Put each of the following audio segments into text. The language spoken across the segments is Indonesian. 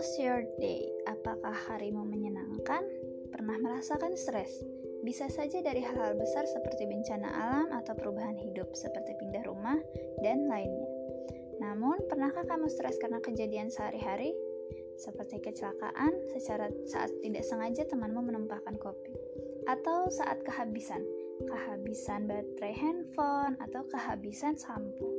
How's your day? Apakah harimu menyenangkan? Pernah merasakan stres? Bisa saja dari hal-hal besar seperti bencana alam atau perubahan hidup seperti pindah rumah dan lainnya. Namun, pernahkah kamu stres karena kejadian sehari-hari? Seperti kecelakaan secara saat tidak sengaja temanmu menumpahkan kopi atau saat kehabisan, kehabisan baterai handphone atau kehabisan sampo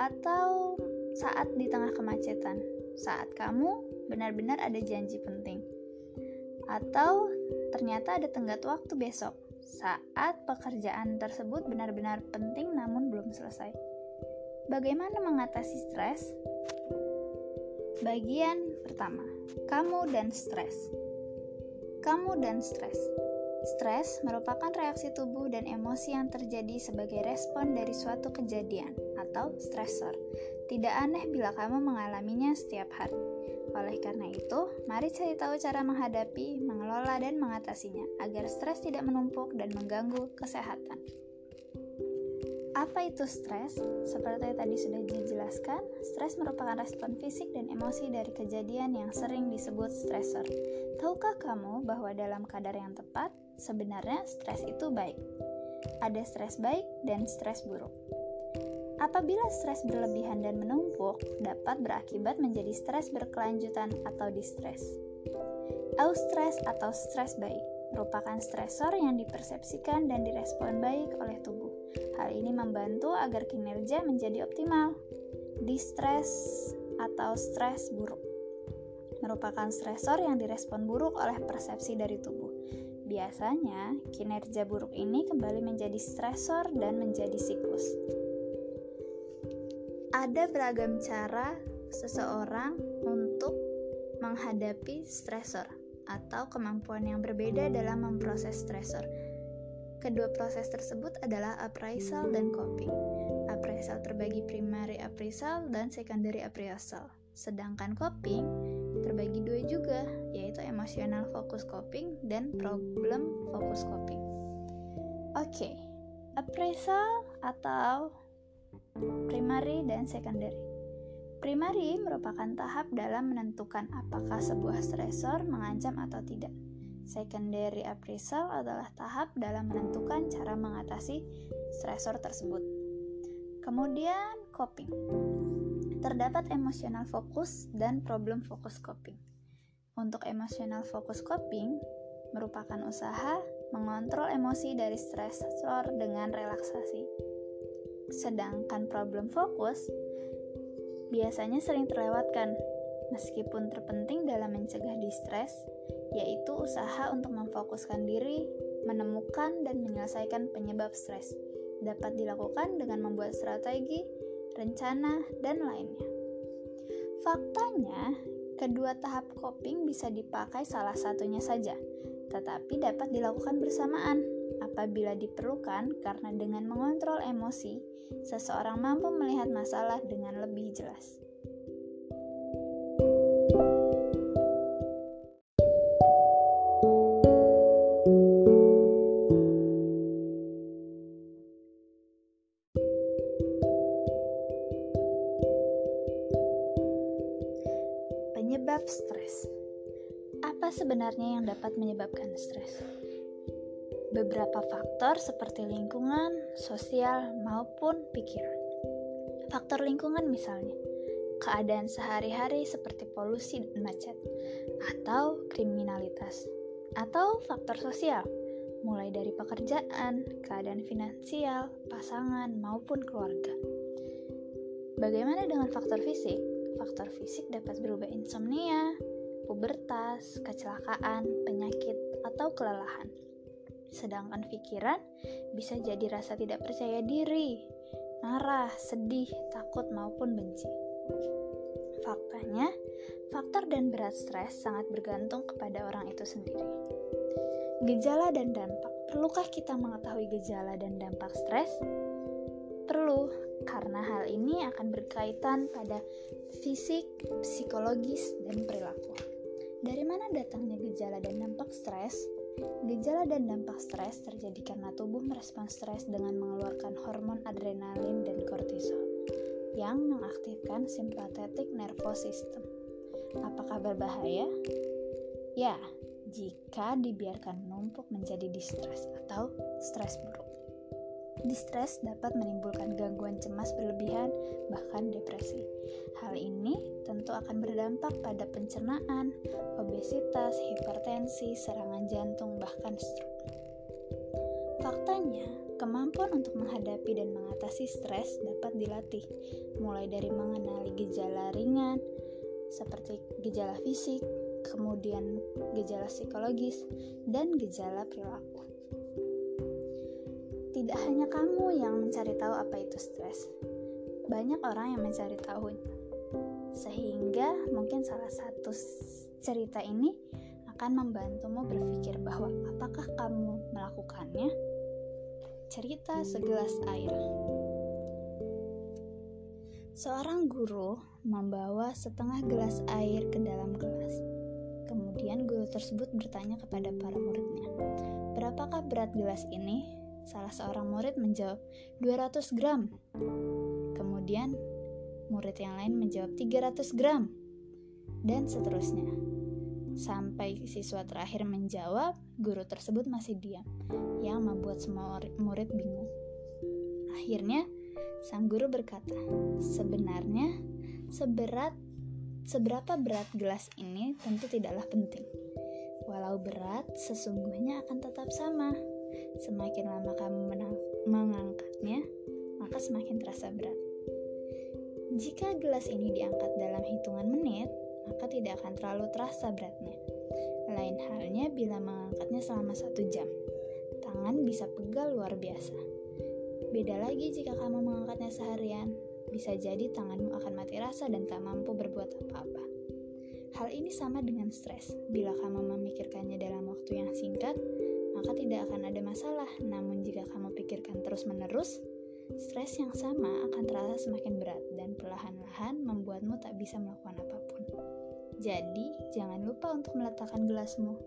atau saat di tengah kemacetan saat kamu benar-benar ada janji penting. Atau ternyata ada tenggat waktu besok saat pekerjaan tersebut benar-benar penting namun belum selesai. Bagaimana mengatasi stres? Bagian pertama, kamu dan stres. Kamu dan stres. Stres merupakan reaksi tubuh dan emosi yang terjadi sebagai respon dari suatu kejadian atau stresor. Tidak aneh bila kamu mengalaminya setiap hari. Oleh karena itu, mari cari tahu cara menghadapi, mengelola, dan mengatasinya agar stres tidak menumpuk dan mengganggu kesehatan. Apa itu stres? Seperti tadi sudah dijelaskan, stres merupakan respon fisik dan emosi dari kejadian yang sering disebut stresor. Tahukah kamu bahwa dalam kadar yang tepat, sebenarnya stres itu baik? Ada stres baik dan stres buruk. Apabila stres berlebihan dan menumpuk, dapat berakibat menjadi stres berkelanjutan atau distres. Eustress atau stres baik merupakan stresor yang dipersepsikan dan direspon baik oleh tubuh Hal ini membantu agar kinerja menjadi optimal. Distress atau stres buruk merupakan stresor yang direspon buruk oleh persepsi dari tubuh. Biasanya, kinerja buruk ini kembali menjadi stresor dan menjadi siklus. Ada beragam cara seseorang untuk menghadapi stresor atau kemampuan yang berbeda dalam memproses stresor. Kedua proses tersebut adalah appraisal dan coping. Appraisal terbagi primary appraisal dan secondary appraisal. Sedangkan coping terbagi dua juga, yaitu emotional focus coping dan problem focus coping. Oke, okay. appraisal atau primary dan secondary. Primary merupakan tahap dalam menentukan apakah sebuah stresor mengancam atau tidak. Secondary appraisal adalah tahap dalam menentukan cara mengatasi stresor tersebut. Kemudian, coping. Terdapat emotional fokus dan problem fokus coping. Untuk emotional fokus coping merupakan usaha mengontrol emosi dari stresor dengan relaksasi. Sedangkan problem fokus biasanya sering terlewatkan meskipun terpenting dalam mencegah distres yaitu usaha untuk memfokuskan diri, menemukan dan menyelesaikan penyebab stres. Dapat dilakukan dengan membuat strategi, rencana, dan lainnya. Faktanya, kedua tahap coping bisa dipakai salah satunya saja, tetapi dapat dilakukan bersamaan apabila diperlukan karena dengan mengontrol emosi, seseorang mampu melihat masalah dengan lebih jelas. Penyebab stres. Apa sebenarnya yang dapat menyebabkan stres? Beberapa faktor seperti lingkungan, sosial, maupun pikiran. Faktor lingkungan misalnya, keadaan sehari-hari seperti polusi dan macet, atau kriminalitas, atau faktor sosial, mulai dari pekerjaan, keadaan finansial, pasangan, maupun keluarga. Bagaimana dengan faktor fisik? Faktor fisik dapat berubah insomnia, pubertas, kecelakaan, penyakit, atau kelelahan. Sedangkan pikiran bisa jadi rasa tidak percaya diri, marah, sedih, takut, maupun benci. Faktanya, faktor dan berat stres sangat bergantung kepada orang itu sendiri. Gejala dan dampak. Perlukah kita mengetahui gejala dan dampak stres? Perlu, karena hal ini akan berkaitan pada fisik, psikologis, dan perilaku. Dari mana datangnya gejala dan dampak stres? Gejala dan dampak stres terjadi karena tubuh merespon stres dengan mengeluarkan hormon adrenalin dan kortisol yang mengaktifkan sympathetic nervous system. Apakah berbahaya? Ya, jika dibiarkan menumpuk menjadi distres atau stres buruk. Distres dapat menimbulkan gangguan cemas berlebihan, bahkan depresi. Hal ini tentu akan berdampak pada pencernaan, obesitas, hipertensi, serangan jantung, bahkan stroke. Faktanya, kemampuan untuk menghadapi dan mengatasi stres dapat dilatih, mulai dari mengenali gejala ringan seperti gejala fisik, kemudian gejala psikologis, dan gejala perilaku. Tidak hanya kamu yang mencari tahu apa itu stres, banyak orang yang mencari tahu, sehingga mungkin salah satu cerita ini akan membantumu berpikir bahwa apakah kamu melakukannya Cerita segelas air. Seorang guru membawa setengah gelas air ke dalam gelas. Kemudian guru tersebut bertanya kepada para muridnya, "Berapakah berat gelas ini?" Salah seorang murid menjawab, "200 gram." Kemudian murid yang lain menjawab, "300 gram." Dan seterusnya. Sampai siswa terakhir menjawab, guru tersebut masih diam, yang membuat semua murid bingung. Akhirnya, sang guru berkata, "Sebenarnya, seberat seberapa berat gelas ini tentu tidaklah penting. Walau berat, sesungguhnya akan tetap sama. Semakin lama kamu mengangkatnya, maka semakin terasa berat. Jika gelas ini diangkat dalam hitungan menit, maka tidak akan terlalu terasa beratnya. Lain halnya bila mengangkatnya selama satu jam. Tangan bisa pegal luar biasa. Beda lagi jika kamu mengangkatnya seharian. Bisa jadi tanganmu akan mati rasa dan tak mampu berbuat apa-apa. Hal ini sama dengan stres. Bila kamu memikirkannya dalam waktu yang singkat, maka tidak akan ada masalah. Namun jika kamu pikirkan terus-menerus, stres yang sama akan terasa semakin berat dan perlahan-lahan membuatmu tak bisa melakukan apa pun. Jadi, jangan lupa untuk meletakkan gelasmu.